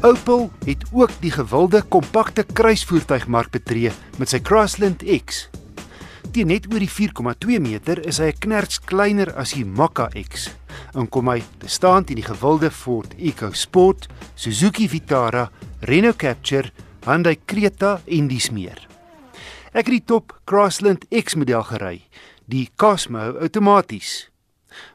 Opel het ook die gewilde kompakte kruisvoertuigmark betree met sy Crossland X. Teen net oor die 4,2 meter is hy 'n knerts kleiner as die Mokka X en kom hy te staan teen die gewilde Ford EcoSport, Suzuki Vitara, Renault Captur, Hyundai Creta en dis meer. Ek het die top Crossland X model gery, die Cosmo outomaties.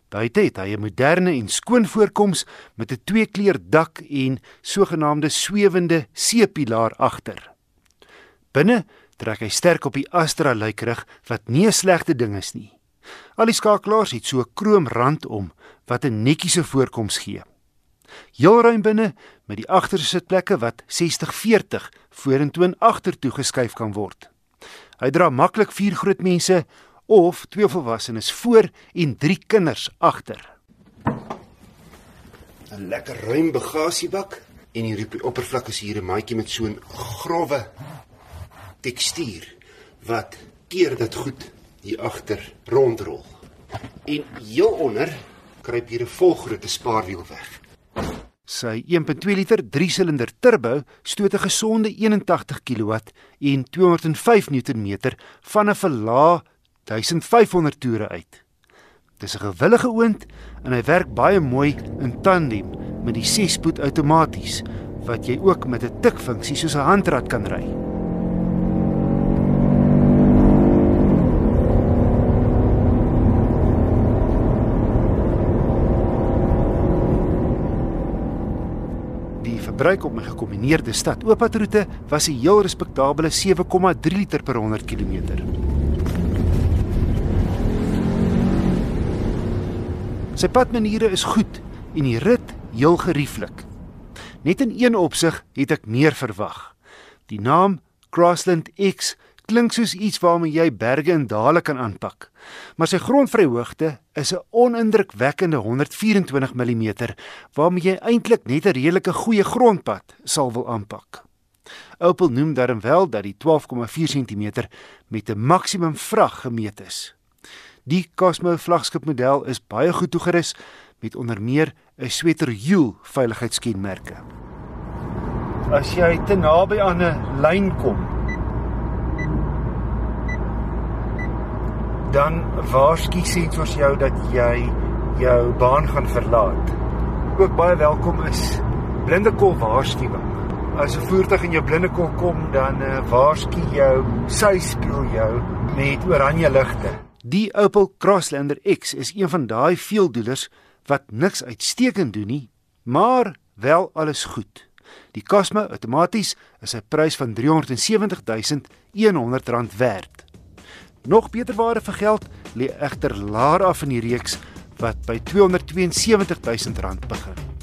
Buite het hy 'n moderne en skoon voorkoms met 'n twee-kleur dak en sogenaamde swewende C-pilaar agter. Binne trek hy sterk op die Astra lykrig wat nie 'n slegte ding is nie. Al die skakelaars het so 'n kroomrand om wat 'n netjiese voorkoms gee. Heel ruim binne met die agterste sitplekke wat 60-40 vorentoe en agtertoe geskuif kan word. Hy dra maklik vier groot mense of twee volwassenes voor en drie kinders agter. 'n Lekker ruim bagasiebak en hier op die oppervlak is hier 'n maatjie met so 'n grouwe tekstuur wat keer dit goed hier agter rondrol. En heel onder kruip hier 'n volgrootte spaarwiel weg. Sy 1.2 liter 3-silinder turbo stoot 'n gesonde 81 kW en 205 Nm van 'n verlaag 1500 toere uit. Dis 'n gewillige oond en hy werk baie mooi in tandem met die 6-spoed outomaties wat jy ook met 'n tikfunksie soos 'n handrat kan ry. Die verbruik op my gekombineerde stad-oopadroete was 'n heel respekteerbare 7,3 liter per 100 km. Sy padmaniere is goed en die rit heel gerieflik. Net in een opsig het ek meer verwag. Die naam Crossland X klink soos iets waarmee jy berge en dale kan aanpak. Maar sy grondvryhoogte is 'n onindrukwekkende 124 mm waarmee jy eintlik net 'n redelike goeie grondpad sal wil aanpak. Opel noem daarom wel dat die 12,4 cm met 'n maksimum vrag gemeet is. Die Cosmo vlaggenskapmodel is baie goed toegerus met onder meer 'n sweterhiel veiligheidskenmerke. As jy te naby aan 'n lyn kom, dan waarsku sensors jou dat jy jou baan gaan verlaat. Ook baie welkom is blinde kol waarskuwing. As 'n voertuig in jou blinde kol kom, dan uh, waarsku jou sy spieël jou met oranje ligte. Die Opel Crosslander X is een van daai veeldoelers wat niks uitstekend doen nie, maar wel alles goed. Die Cosmo outomaties is 'n prys van R370 werd. Nog beter ware vir geld lê egter laer af in die reeks wat by R272 000 begin.